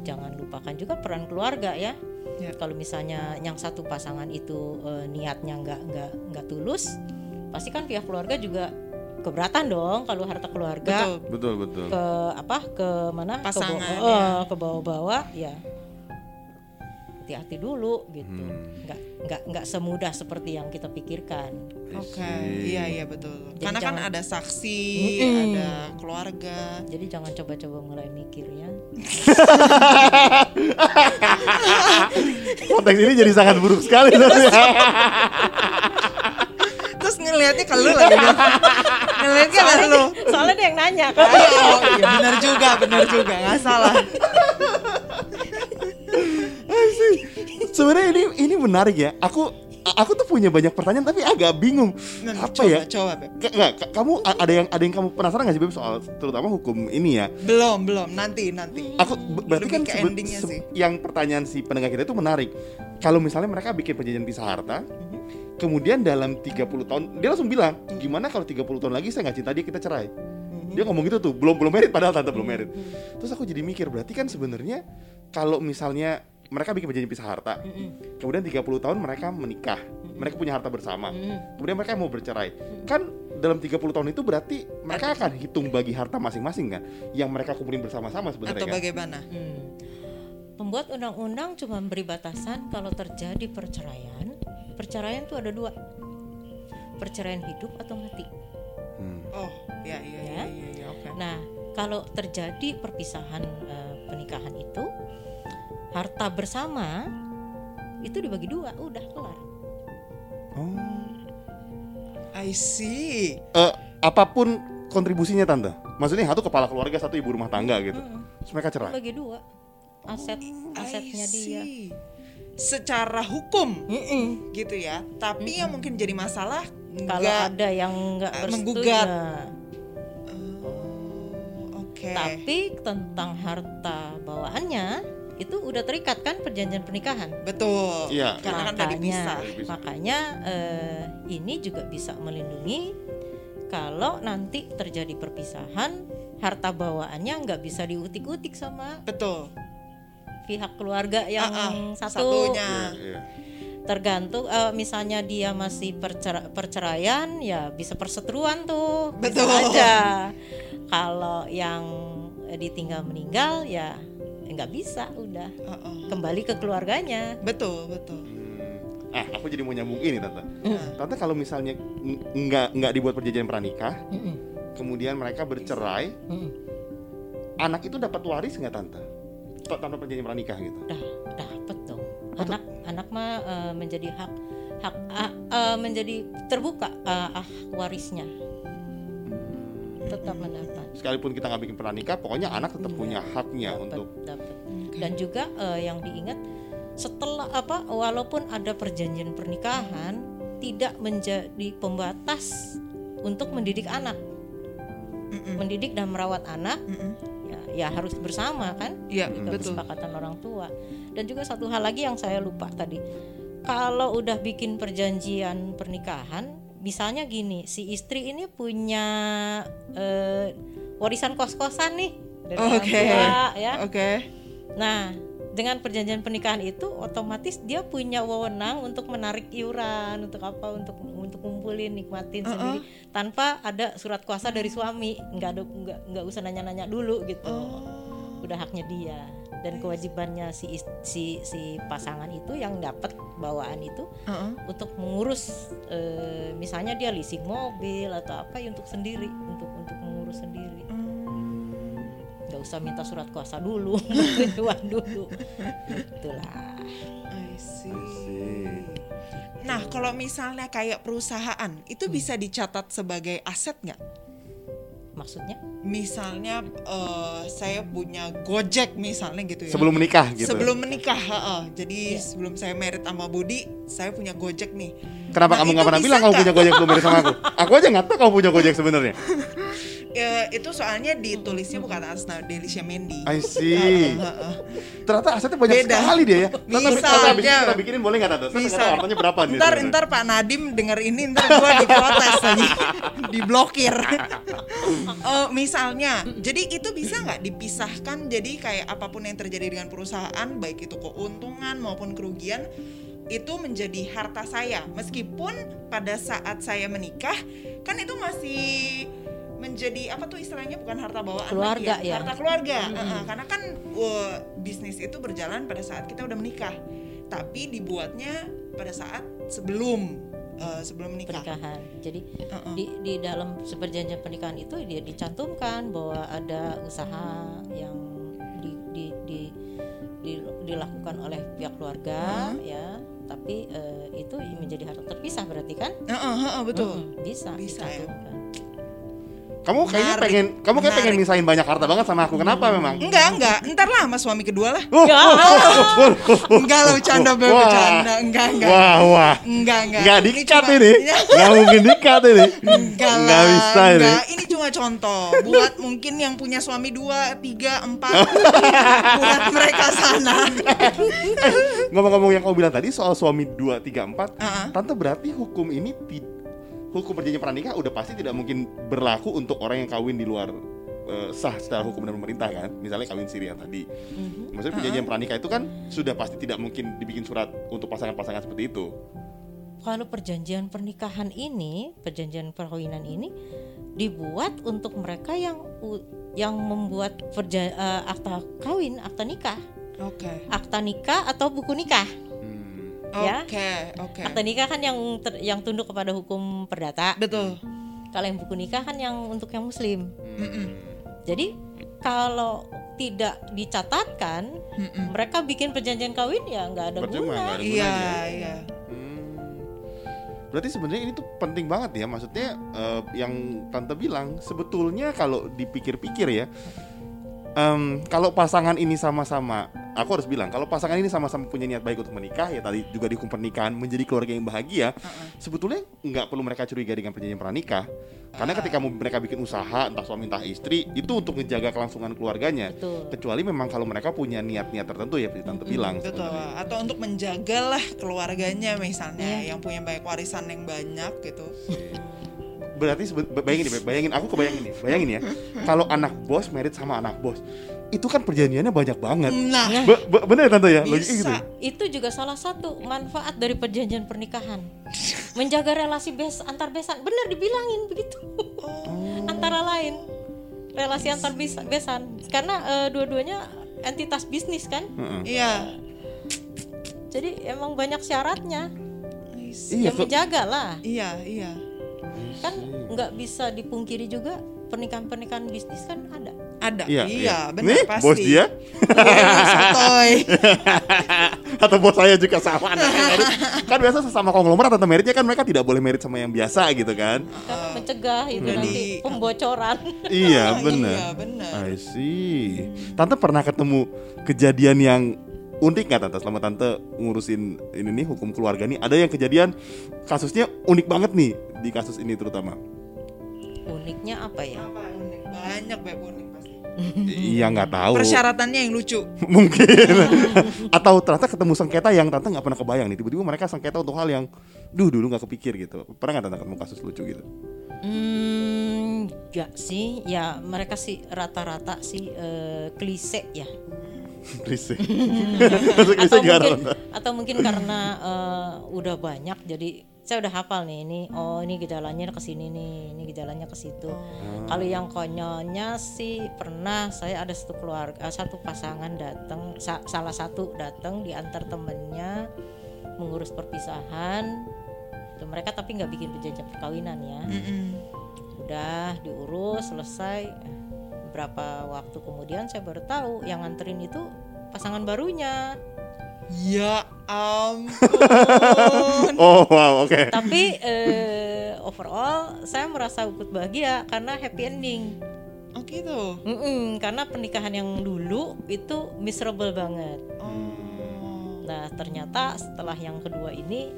jangan lupakan juga peran keluarga ya Ya. kalau misalnya yang satu pasangan itu eh, niatnya nggak nggak nggak tulus pasti kan pihak keluarga juga keberatan dong kalau harta keluarga Betul. Betul betul. ke apa ke mana Pasangan, ke, bawa- eh, ke bawah-bawah ya hati-hati dulu gitu Hmm. nggak nggak nggak semudah seperti yang kita pikirkan Oke, iya iya betul. Jadi Karena kan jangan- ada saksi, Mm-mm. ada keluarga. jadi jangan coba-coba mulai mikir ya Konteks ini jadi sangat buruk sekali. Terus ngelihatnya ke lu lagi. Bel. ngelihatnya ke lu. soalnya dia yang nanya kan Oh, iya benar juga, benar juga, nggak salah. Sebenarnya ini ini menarik ya. Aku aku tuh punya banyak pertanyaan tapi agak bingung. Nah, Apa coba, ya? Coba, Beb. Nggak, ka- kamu ada yang ada yang kamu penasaran gak sih Beb soal terutama hukum ini ya? Belum, belum. Nanti, nanti. Aku berarti Lebih kan ke sebe- se- sih. yang pertanyaan si pendengar kita itu menarik. Kalau misalnya mereka bikin perjanjian pisah harta, Mhm. Kemudian dalam 30 tahun dia langsung bilang, "Gimana kalau 30 tahun lagi saya nggak cinta dia kita cerai?" Mhm. Dia ngomong gitu tuh, belum belum merit padahal tante belum merit. Terus aku jadi mikir, berarti kan sebenarnya kalau misalnya mereka bikin perjanjian pisah harta, kemudian 30 tahun mereka menikah, mereka punya harta bersama. Kemudian mereka mau bercerai. Kan dalam 30 tahun itu berarti mereka akan hitung bagi harta masing-masing kan yang mereka kumpulin bersama-sama sebenarnya Atau kan? bagaimana? Hmm. Pembuat undang-undang cuma beri batasan kalau terjadi perceraian. Perceraian itu ada dua. Perceraian hidup atau mati. Hmm. Oh, ya, iya, iya, Ya. iya, iya, oke. Nah, kalau terjadi perpisahan eh, pernikahan itu, harta bersama itu dibagi dua, udah kelar. Oh. I see. Eh, apa pun kontribusinya tante. Maksudnya satu kepala keluarga, satu ibu rumah tangga gitu. Mm, Terus mereka cerai. Bagi dua, aset asetnya I dia. Secara hukum Mm-mm. gitu ya. Tapi yang mungkin jadi masalah Kalau nggak ada yang nggak bersetuju, menggugat. nah, Oh, Oke. tapi tentang harta bawaannya itu udah terikat kan perjanjian pernikahan. Betul. Iya. Karena kan udah dipisah. Dipisah. makanya eh, ini juga bisa melindungi kalau nanti terjadi perpisahan harta bawaannya nggak bisa diutik-utik sama Betul. Pihak keluarga yang Ah, ah, satu satunya. Iya, iya. tergantung eh, misalnya dia masih percer- perceraian ya bisa perseteruan tuh bisa Betul. aja kalau yang ditinggal meninggal ya nggak bisa udah Uh-uh. kembali ke keluarganya Betul, betul. Hmm. Ah, aku jadi mau nyambung ini tante. Mm. Tante kalau misalnya nggak nggak dibuat perjanjian pranikah, Mm-mm. kemudian mereka bercerai, Mm-mm. anak itu dapat waris nggak tante? Tanpa perjanjian pranikah gitu. Dah, dapet dong. Oh, Anak anak mah eh, menjadi hak hak ah, eh, menjadi terbuka eh, ah warisnya. Tetap mendapat. Sekalipun kita nggak bikin pranikah, pokoknya anak tetap Iya, punya haknya Dapat, untuk dapat. Dan juga eh, yang diingat setelah apa walaupun ada perjanjian pernikahan tidak menjadi pembatas untuk mendidik anak. Mm-mm. Mendidik dan merawat anak Mm-mm. Ya, ya harus bersama kan? Iya, Dengan betul. kesepakatan orang tua. Dan juga satu hal lagi yang saya lupa tadi. Kalau udah bikin perjanjian pernikahan, misalnya gini, si istri ini punya eh, warisan kos-kosan nih dari orang tua, ya. Oke. Nah, dengan perjanjian pernikahan itu otomatis dia punya wewenang untuk menarik iuran, untuk apa? Untuk untuk ngumpulin, nikmatin Uh-uh. sendiri tanpa ada surat kuasa dari suami. Nggak ada nggak nggak usah nanya-nanya dulu gitu Oh. udah haknya dia dan kewajibannya si si si pasangan itu yang dapat bawaan itu Uh-uh. untuk mengurus eh, misalnya dia leasing mobil atau apa ya untuk sendiri untuk untuk mengurus sendiri nggak usah minta surat kuasa dulu uang dulu itulah I see. see. Nah, kalau misalnya kayak perusahaan, itu Hmm. bisa dicatat sebagai aset nggak? maksudnya Misalnya eh, saya punya Gojek misalnya gitu ya. sebelum menikah gitu. Sebelum menikah, heeh. jadi Iya. sebelum saya merit sama Budi, saya punya Gojek nih. Kenapa Nah, kamu nggak pernah bilang kamu punya gojek belum mirip sama aku? Aku aja nggak tahu kamu punya gojek sebenarnya. Ya, itu soalnya ditulisnya bukan atas nama Delisha Mendy. I see. Ternyata asetnya banyak Beda. sekali dia ya. Tante, Bisa ini aja. kita bikinin boleh nggak tante? Nggak Bisa. hartanya berapa nih. Ntar ntar Pak Nadim denger ini ntar gua diprotes lagi, diblokir. Eh, misalnya, jadi itu bisa nggak dipisahkan? Jadi kayak apa pun yang terjadi dengan perusahaan, baik itu keuntungan maupun kerugian, itu menjadi harta saya. Meskipun pada saat saya menikah, kan itu masih menjadi apa tuh istilahnya bukan harta bawaan Keluarga lagi ya. harta keluarga. Heeh, karena kan uh, bisnis itu berjalan pada saat kita udah menikah. tapi dibuatnya pada saat sebelum eh, sebelum menikah. pernikahan. Jadi Heeh. di di dalam perjanjian pernikahan itu dia dicantumkan bahwa ada usaha yang di, di, di, di- dilakukan oleh pihak keluarga ya tapi eh, itu menjadi harta terpisah berarti kan Heeh, heeh, betul. Mm-mm, bisa Bisa, ya. Kamu kayaknya Menarik, pengen kamu kayak pengen misahin banyak harta banget sama aku. Kenapa memang? Enggak, enggak. Ntar lah sama suami kedua lah. Oh, oh, oh, oh, oh. Enggak lah bercanda, Beb, Wah. bercanda. Enggak, enggak. Wah, wah. Enggak, enggak. Nggak Ini dikat ini. Ya, Nggak mungkin dikat ini. Enggak lah. Nggak bisa ini. enggak. Ini cuma contoh buat mungkin yang punya suami dua, tiga, empat, buat mereka sana. Ngomong-ngomong yang kamu bilang tadi soal suami 2, 3, 4 Heeh. Tante berarti hukum ini ti- Hukum perjanjian pernikah udah pasti tidak mungkin berlaku untuk orang yang kawin di luar eh, sah secara hukum dan pemerintah kan Misalnya kawin siri yang tadi Mhm. Maksudnya perjanjian pernikah itu kan sudah pasti tidak mungkin dibikin surat untuk pasangan-pasangan seperti itu Kalau perjanjian pernikahan ini, perjanjian perkawinan ini dibuat untuk mereka yang yang membuat perja, eh, akta kawin, akta nikah, Oke. akta nikah atau buku nikah. Ya. Oke, oke. Akta nikah kan yang ter- yang tunduk kepada hukum perdata. Betul. Kalau yang buku nikah kan yang untuk yang muslim. Mm-mm. Jadi kalau tidak dicatatkan, Mm-mm. mereka bikin perjanjian kawin ya nggak ada Percuma, guna. ada Iya, iya. Hmm. Berarti sebenarnya ini tuh penting banget ya, maksudnya eh, yang tante bilang sebetulnya kalau dipikir-pikir ya, em, kalau pasangan ini sama-sama, aku harus bilang kalau pasangan ini sama-sama punya niat baik untuk menikah ya tadi juga di hukum pernikahan menjadi keluarga yang bahagia, sebetulnya nggak perlu mereka curiga dengan perjanjian pranikah, karena ketika mau mereka bikin usaha entah suami entah istri itu untuk menjaga kelangsungan keluarganya, Betul. kecuali memang kalau mereka punya niat-niat tertentu ya tante bilang. Betul. sebenarnya. Atau untuk menjagalah keluarganya misalnya Iya. yang punya banyak warisan yang banyak gitu. berarti bayangin nih, bayangin aku kebayangin nih, bayangin ya. Kalau anak bos merit sama anak bos, itu kan perjanjiannya banyak banget. Nah, Be- be- bener ya tante ya? Bisa. gitu. Itu juga salah satu manfaat dari perjanjian pernikahan. Menjaga relasi bes antar besan. Benar dibilangin begitu. Antara lain relasi antar bis- besan karena eh, dua-duanya entitas bisnis kan. Iya. Jadi emang banyak syaratnya. Iya, yang ke- menjaga lah. Iya, iya. Kan nggak bisa dipungkiri juga pernikahan-pernikahan bisnis kan ada. Ada. Iya, Iya, benar Nih, pasti. bos dia Sotoy. atau bos saya juga sama merit. Kan biasa sesama konglomerat atau meritnya kan mereka tidak boleh merit sama yang biasa gitu kan. Karena mencegah itu udah nanti di- pembocoran. iya, Iya, bener. benar. I see. Tante pernah ketemu kejadian yang unik nggak tante selama tante ngurusin ini nih hukum keluarga nih ada yang kejadian kasusnya unik banget nih di kasus ini terutama Uniknya apa ya? Apa unik? Banyak Beb unik pasti. iya nggak tahu Persyaratannya yang lucu. mungkin atau ternyata ketemu sengketa yang tante nggak pernah kebayang nih tiba-tiba mereka sengketa untuk hal yang duh dulu nggak kepikir gitu pernah nggak tante ketemu kasus lucu gitu Hmm, enggak sih. Ya mereka sih rata-rata sih eh, klise ya. Masuk klise atau mungkin atau mungkin karena eh, udah banyak jadi saya udah hafal nih ini oh ini gejalanya ke sini nih ini gejalanya ke situ. Kalau yang konyolnya sih pernah saya ada satu keluarga eh, satu pasangan datang sa- salah satu datang diantar temennya mengurus perpisahan. Tuh, mereka tapi nggak bikin perjanjian perkawinan ya. Mm-mm. udah diurus selesai beberapa waktu kemudian saya baru tahu yang nganterin itu pasangan barunya Ya ampun. oh wow oke tapi eh, overall saya merasa ikut bahagia karena happy ending Oh gitu. Mm-mm, karena pernikahan yang dulu itu miserable banget Oh. nah ternyata setelah yang kedua ini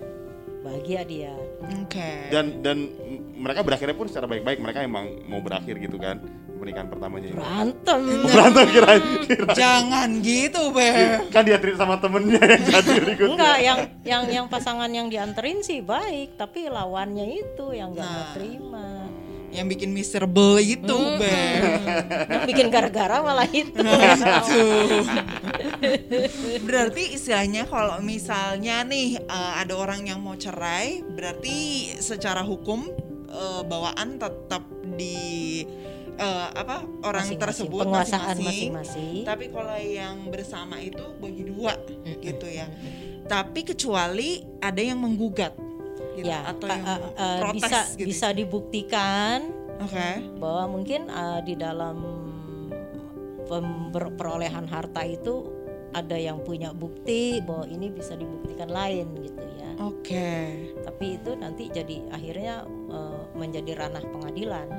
bahagia dia Oke. dan dan mereka berakhirnya pun secara baik-baik mereka emang mau berakhir gitu kan pernikahan pertamanya ini berantem berantem kirain kirain. Jangan gitu, Beb. kan dia treat sama temennya yang jadi berikutnya enggak yang yang yang pasangan yang dianterin sih baik tapi lawannya itu yang nggak mau Nah. terima Yang bikin miserable itu, Beb. yang bikin gara-gara malah itu Berarti istilahnya kalau misalnya nih eh, ada orang yang mau cerai, berarti secara hukum eh, bawaan tetap di eh, apa orang Masing-masing, tersebut penguasaan masing-masing. Tapi kalau yang bersama itu bagi dua gitu ya. tapi kecuali ada yang menggugat gitu, ya atau yang eh, eh, protes bisa gitu. bisa dibuktikan Oke. bahwa mungkin eh, di dalam perolehan harta itu ada yang punya bukti bahwa ini bisa dibuktikan lain gitu ya. Oke. Tapi itu nanti jadi akhirnya menjadi ranah pengadilan.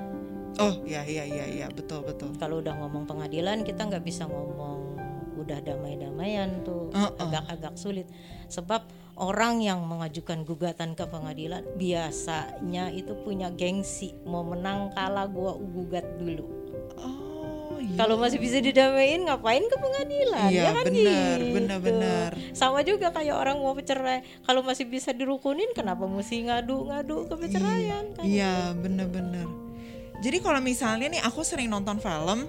Oh, ya ya ya ya, betul betul. Kalau udah ngomong pengadilan kita nggak bisa ngomong udah damai-damaian tuh agak-agak sulit sebab orang yang mengajukan gugatan ke pengadilan biasanya itu punya gengsi mau menang kalah gua gugat dulu Oh, iya. kalau masih bisa didamaiin ngapain ke pengadilan Iya, ya kan benar, gitu. benar-benar. sama juga kayak orang mau bercerai kalau masih bisa dirukunin kenapa mesti ngadu-ngadu ke perceraian kan Iya, bener-bener. Jadi kalau misalnya nih aku sering nonton film,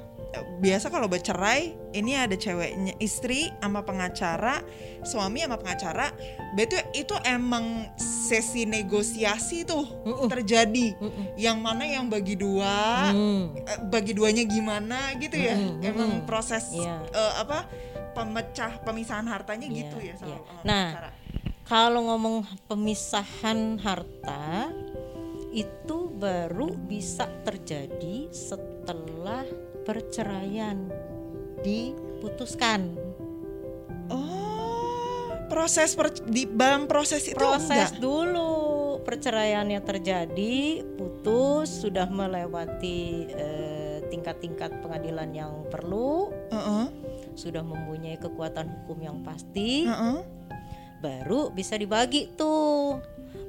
biasa kalau bercerai, ini ada ceweknya istri sama pengacara, suami sama pengacara, betul itu emang sesi negosiasi tuh Mm-mm. terjadi. Mm-mm. Yang mana yang bagi dua, eh, bagi duanya gimana gitu ya. Mm-mm, Emang mm-mm. proses Iya. eh, apa pemecah pemisahan hartanya Iya, gitu ya sama, sama Nah, pengacara. Kalau ngomong pemisahan harta itu baru bisa terjadi setelah perceraian diputuskan. Oh, proses per, di dalam proses itu Proses enggak? dulu perceraiannya terjadi, putus sudah melewati eh, tingkat-tingkat pengadilan yang perlu, Heeh, sudah mempunyai kekuatan hukum yang pasti, heeh. baru bisa dibagi tuh.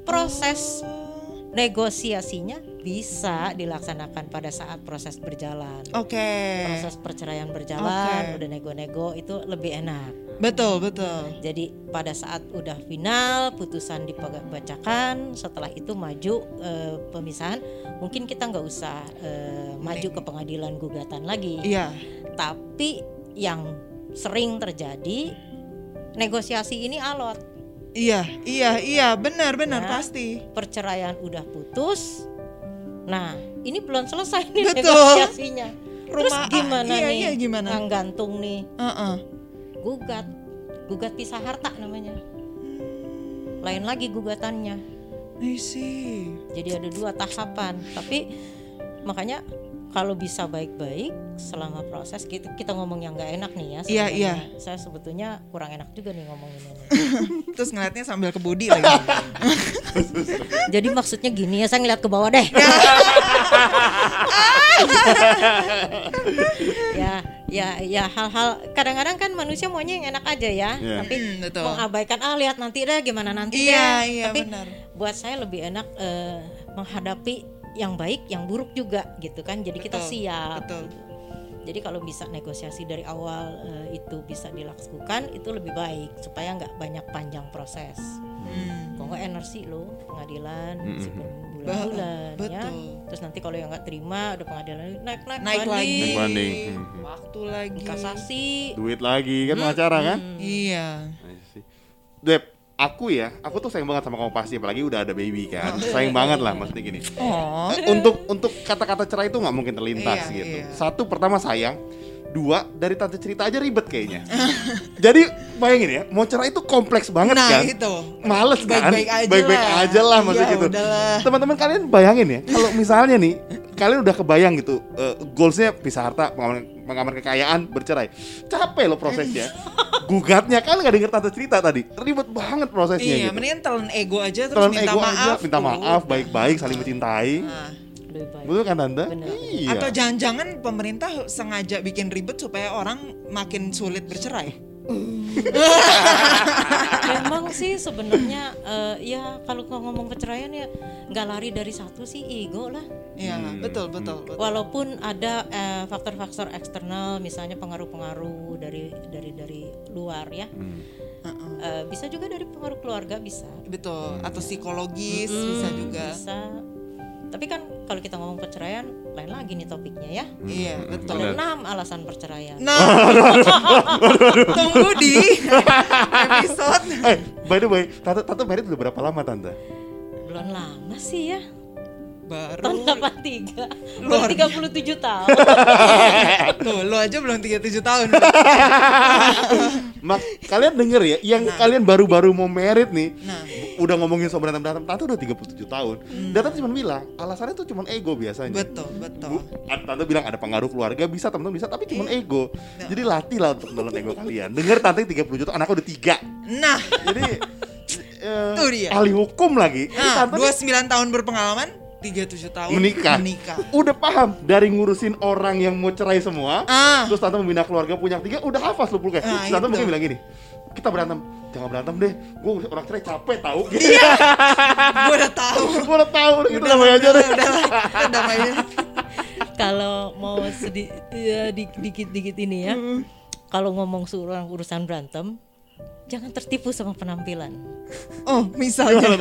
Proses Oh, negosiasinya bisa dilaksanakan pada saat proses berjalan. Oke. Proses perceraian berjalan, Oke. udah nego-nego itu lebih enak. Betul, betul. Jadi pada saat udah final, putusan dibacakan, setelah itu maju eh, pemisahan, mungkin kita nggak usah eh, maju ke pengadilan gugatan lagi. Iya. Tapi yang sering terjadi negosiasi ini alot. Iya, iya, iya, benar, benar Ya. pasti. perceraian udah putus. Nah, ini belum selesai nih Betul. negosiasinya. Terus Rumah- gimana iya, nih? iya, gimana? Yang gantung nih, Heeh. gugat. Gugat pisah harta namanya. Lain lagi gugatannya. I see. Jadi ada dua tahapan. Tapi makanya kalau bisa baik-baik selama proses kita, kita ngomong yang nggak enak nih ya. Iya, sebenarnya. Saya sebetulnya kurang enak juga nih ngomongin ini. Terus ngeliatnya sambil ke body lagi. Jadi maksudnya gini ya, saya ngeliat ke bawah deh. ya, ya, ya hal-hal kadang-kadang kan manusia maunya yang enak aja ya, Iya. tapi Hmm, betul. mengabaikan ah lihat nanti deh gimana nanti Iya, deh. iya, tapi benar. buat saya lebih enak eh, menghadapi yang baik, yang buruk juga gitu kan. Jadi kita Betul, siap. betul. gitu. Jadi kalau bisa negosiasi dari awal eh, itu bisa dilakukan itu lebih baik supaya nggak banyak panjang proses. Hmm. Kok nggak energi lo pengadilan Mm-mm. si berbulan-bulan ya. betul. Terus nanti kalau yang nggak terima udah pengadilan naik naik, Naik lagi. Naik banding. Hmm. Waktu lagi. kasasi. Duit lagi kan pengacara kan? Iya. I see. Dep, aku ya, aku tuh sayang banget sama kamu pasti, apalagi udah ada baby kan. Sayang banget lah maksudnya gini. Oh. Eh, untuk untuk kata-kata cerai itu nggak mungkin terlintas Iya, gitu. iya. Satu pertama sayang, dua dari tante cerita aja ribet kayaknya. Jadi bayangin ya, mau cerai itu kompleks banget Nah, kan. itu. Males kan? Baik-baik aja Baik-baik lah. aja lah maksudnya Ya gitu. Teman-teman kalian bayangin ya, kalau misalnya nih kalian udah kebayang gitu, eh, goalsnya pisah harta, pengaman, pengaman kekayaan, bercerai. Capek loh prosesnya. Gugatnya kan nggak denger tante cerita tadi, ribet banget prosesnya Iya, gitu. mendingan telan ego aja terus Telan minta ego maaf. aja, minta maaf, baik-baik, saling mencintai. Nah. Betul kan tante? Bener. Iya. Atau jangan-jangan pemerintah sengaja bikin ribet supaya orang makin sulit bercerai. Memang sih sebenarnya eh, ya kalau ngomong perceraian ya nggak lari dari satu sih ego lah. Iya, Hmm. betul, betul, betul. Walaupun ada eh, faktor-faktor eksternal, misalnya pengaruh-pengaruh dari dari dari luar ya, Hmm. Heeh. Eh, bisa juga dari pengaruh keluarga bisa. Betul, atau psikologis Mm, bisa juga. Bisa. Tapi kan kalau kita ngomong perceraian, lain lagi nih topiknya ya. Iya, betul. Ada enam alasan perceraian. Nah, tunggu di episode Eh, by the way, tante tante married udah berapa lama tante? Belum lama sih ya. baru. Tahun 83. Luar Belum 37 tahun. Tuh, lo aja belum 37 tahun. Mak, kalian denger ya, yang kalian baru-baru mau merit nih, Nah. udah ngomongin soal berantem berantem, tante udah 37 tahun. Dan tante cuma bilang, alasannya tuh cuma ego biasanya. Betul, betul. Bu, tante bilang ada pengaruh keluarga bisa teman-teman bisa tapi cuma ego. Nah. Jadi latih lah untuk mendorong ego kalian. Dengar tante 37 tahun, anaknya udah tiga. Nah, Jadi eh, Tuh dia. ahli hukum lagi. Nah tante nih 29 tahun berpengalaman, 37 tahun menikah. menikah. Udah paham dari ngurusin orang yang mau cerai semua. Ah. Terus tante membina keluarga punya tiga udah hafal lu kayak. Nah, tante itu. mungkin bilang gini, kita berantem, jangan berantem deh. Gue orang cerai capek tahu. Iya. Gue udah tahu. Gue udah tahu udah gitu damai aja udah, deh. udah, damai kalau mau sedih ya, di- dikit-dikit ini ya kalau ngomong seorang urusan berantem jangan tertipu sama penampilan Oh, misalnya.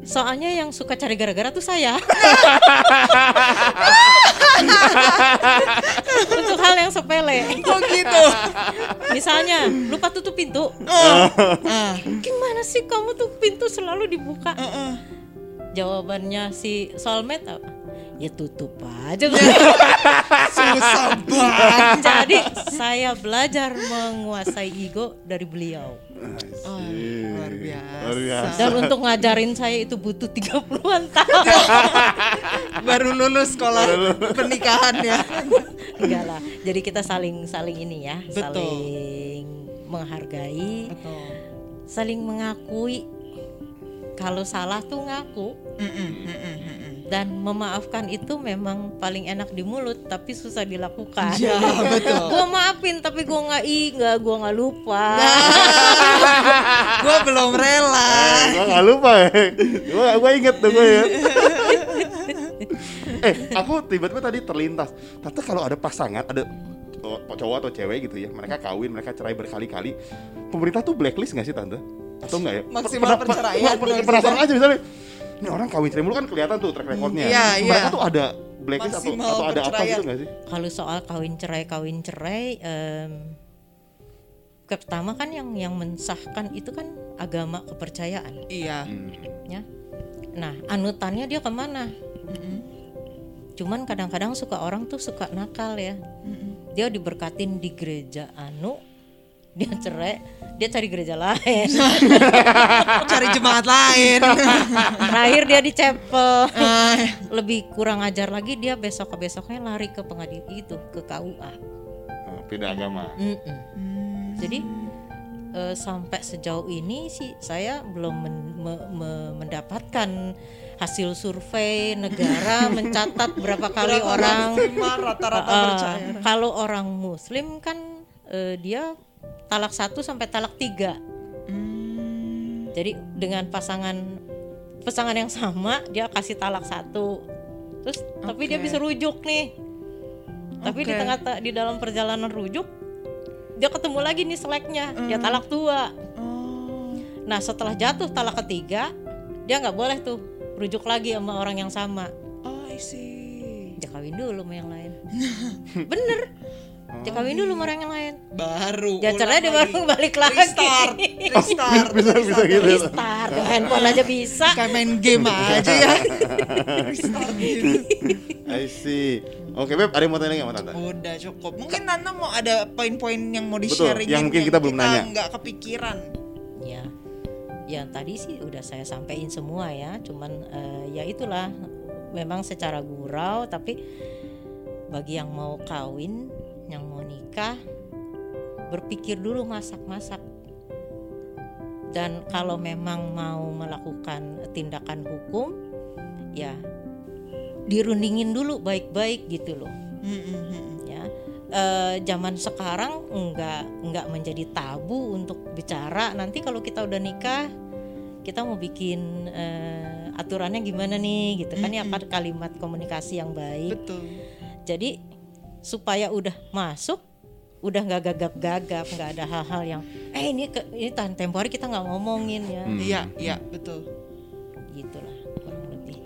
Soalnya yang suka cari gara-gara tuh saya untuk hal yang sepele Oh gitu. misalnya lupa tutup pintu Oh. Ah. gimana sih kamu tuh pintu selalu dibuka Heeh. jawabannya si soulmate apa ya tutup aja Susah banget. jadi saya belajar menguasai ego dari beliau Oh, luar biasa. Luar biasa. dan untuk ngajarin saya itu butuh 30-an tahun Baru lulus sekolah pernikahan ya. enggak lah jadi kita saling saling ini ya Betul. saling menghargai Betul. saling mengakui kalau salah tuh ngaku Mm-mm, mm-mm, mm-mm. dan memaafkan itu memang paling enak di mulut tapi susah dilakukan. Ya, betul. gua maafin tapi gua nggak ingat, gua nggak lupa. Gue belum rela. gue gak lupa ya gue gue inget tuh gue ya eh aku tiba-tiba tadi terlintas tante kalau ada pasangan ada oh, cowok atau cewek gitu ya mereka kawin mereka cerai berkali-kali pemerintah tuh blacklist gak sih tante atau enggak ya Maksimal Pernah- perceraian, pernah- pernah- maksudnya. penasaran aja misalnya ini orang kawin cerai mulu kan kelihatan tuh track recordnya Iya, iya. mereka tuh ada blacklist atau, atau ada apa gitu gak sih Kalau soal kawin cerai kawin cerai, em, pertama kan yang yang mensahkan itu kan agama kepercayaan, Iya. ya. Nah anutannya dia ke mana? Mm-mm, Cuman kadang-kadang suka orang tuh suka nakal ya. mm-mm. Dia diberkatin di gereja anu, dia cerai, dia cari gereja lain. Cari jemaat lain. Terakhir dia di chapel. Ah, Lebih kurang ajar lagi dia besok ke besoknya lari ke pengadilan itu ke KUA. Oh, beda agama Mm-mm. Hmm. Jadi eh, sampai sejauh ini sih saya belum men- me- me- mendapatkan hasil survei negara mencatat berapa kali Berapa orang rata-rata percaya. kalau orang Muslim kan eh, dia talak satu sampai talak tiga. Hmm. Jadi dengan pasangan pasangan yang sama dia kasih talak satu, terus tapi dia bisa rujuk nih. Tapi di tengah di dalam perjalanan rujuk dia ketemu lagi nih seleknya, dia Hmm. talak dua. Oh. Nah setelah jatuh talak ketiga dia nggak boleh tuh rujuk lagi sama orang yang sama. Oh, I see. Dia kawin dulu sama yang lain. Bener. Dia kawin dulu sama orang yang lain. Baru. Cerai dia baru balik lagi. Restart. Restart. bisa bisa gitu Restart, handphone aja bisa. Kayak main game aja ya. Restart gitu. I see oke beb ada yang mau tanya lagi sama tante Udah cukup. Mungkin Tante mau ada poin-poin yang mau di Betul, yang mungkin kita belum nanya. nggak kepikiran. Ya, yang tadi sih udah saya sampaikan semua ya. Cuman eh, ya itulah, memang secara gurau. Tapi bagi yang mau kawin, yang mau nikah, berpikir dulu masak-masak. Dan kalau memang mau melakukan tindakan hukum, ya dirundingin dulu baik-baik gitu loh. Ya Eh, zaman sekarang enggak enggak menjadi tabu untuk bicara. Nanti kalau kita udah nikah kita mau bikin eh, aturannya gimana nih gitu kan ya kalimat komunikasi yang baik. Betul. jadi supaya udah masuk udah nggak gagap-gagap nggak ada hal-hal yang eh ini ke, ini tahan tempo hari kita nggak ngomongin ya Hmm. Iya, iya, betul. gitulah kurang lebih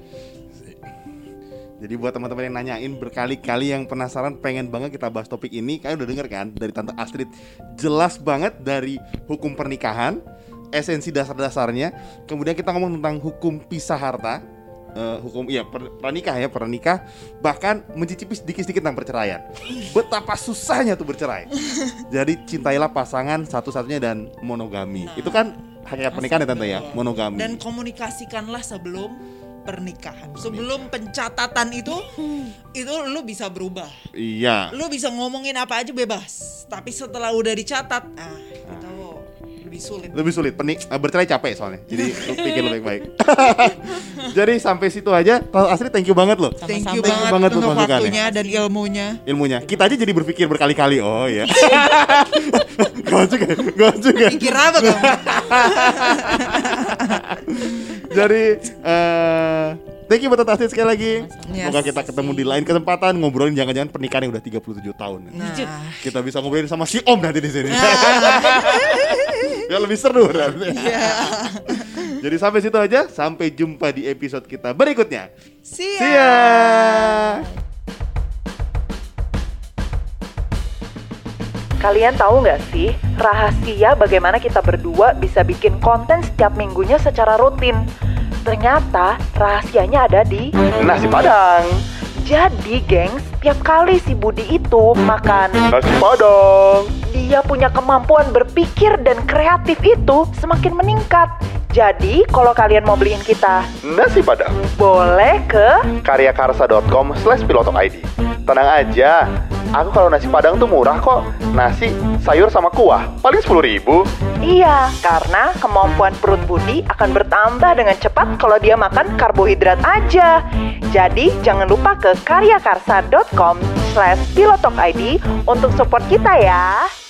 Jadi buat teman-teman yang nanyain berkali-kali yang penasaran pengen banget kita bahas topik ini, kalian udah denger kan dari Tante Astrid jelas banget dari hukum pernikahan, esensi dasar-dasarnya. Kemudian kita ngomong tentang hukum pisah harta eh, hukum iya per, pranikah ya pernikah bahkan mencicipi sedikit-sedikit tentang perceraian. Betapa susahnya tuh bercerai. Jadi cintailah pasangan satu-satunya dan monogami. Nah. Itu kan hakikat pernikahan ya tante ya, monogami. Dan komunikasikanlah sebelum pernikahan. Sebelum pencatatan itu itu lu bisa berubah. iya. Lu bisa ngomongin apa aja bebas. Tapi setelah udah dicatat, ah itu lebih sulit. lebih sulit. Penik eh, bercerai capek soalnya. Jadi lu pikir lu baik-baik. Jadi sampai situ aja. Kalau asli thank you banget loh. Thank you Thank you banget, banget untuk waktunya dan ilmunya. ilmunya. Kita aja jadi berpikir berkali-kali. Oh ya gak juga. Gak juga. Pikir apa kamu? jadi eh thank you buat Tante Astrid sekali lagi. Yes. semoga kita ketemu di lain kesempatan. Ngobrolin jangan-jangan pernikahan yang udah 37 tahun. Nah, kita bisa ngobrolin sama si Om nanti di sini ya lebih seru Iya. jadi sampai situ aja sampai jumpa di episode kita berikutnya see ya. See ya. Kalian tahu nggak sih rahasia bagaimana kita berdua bisa bikin konten setiap minggunya secara rutin? Ternyata rahasianya ada di Nasi Padang. Jadi, gengs, tiap kali si Budi itu makan, Nasi Padang. dia punya kemampuan berpikir dan kreatif itu semakin meningkat. Jadi, kalau kalian mau beliin kita, Nasi Padang. boleh ke karyakarsa.com slash pilotok ID. Tenang aja, aku kalau nasi padang tuh murah kok. Nasi, sayur sama kuah, paling 10 ribu. Iya, karena kemampuan perut Budi akan bertambah dengan cepat kalau dia makan karbohidrat aja. Jadi, jangan lupa karyakarsa.com slash pilotokid untuk support kita ya.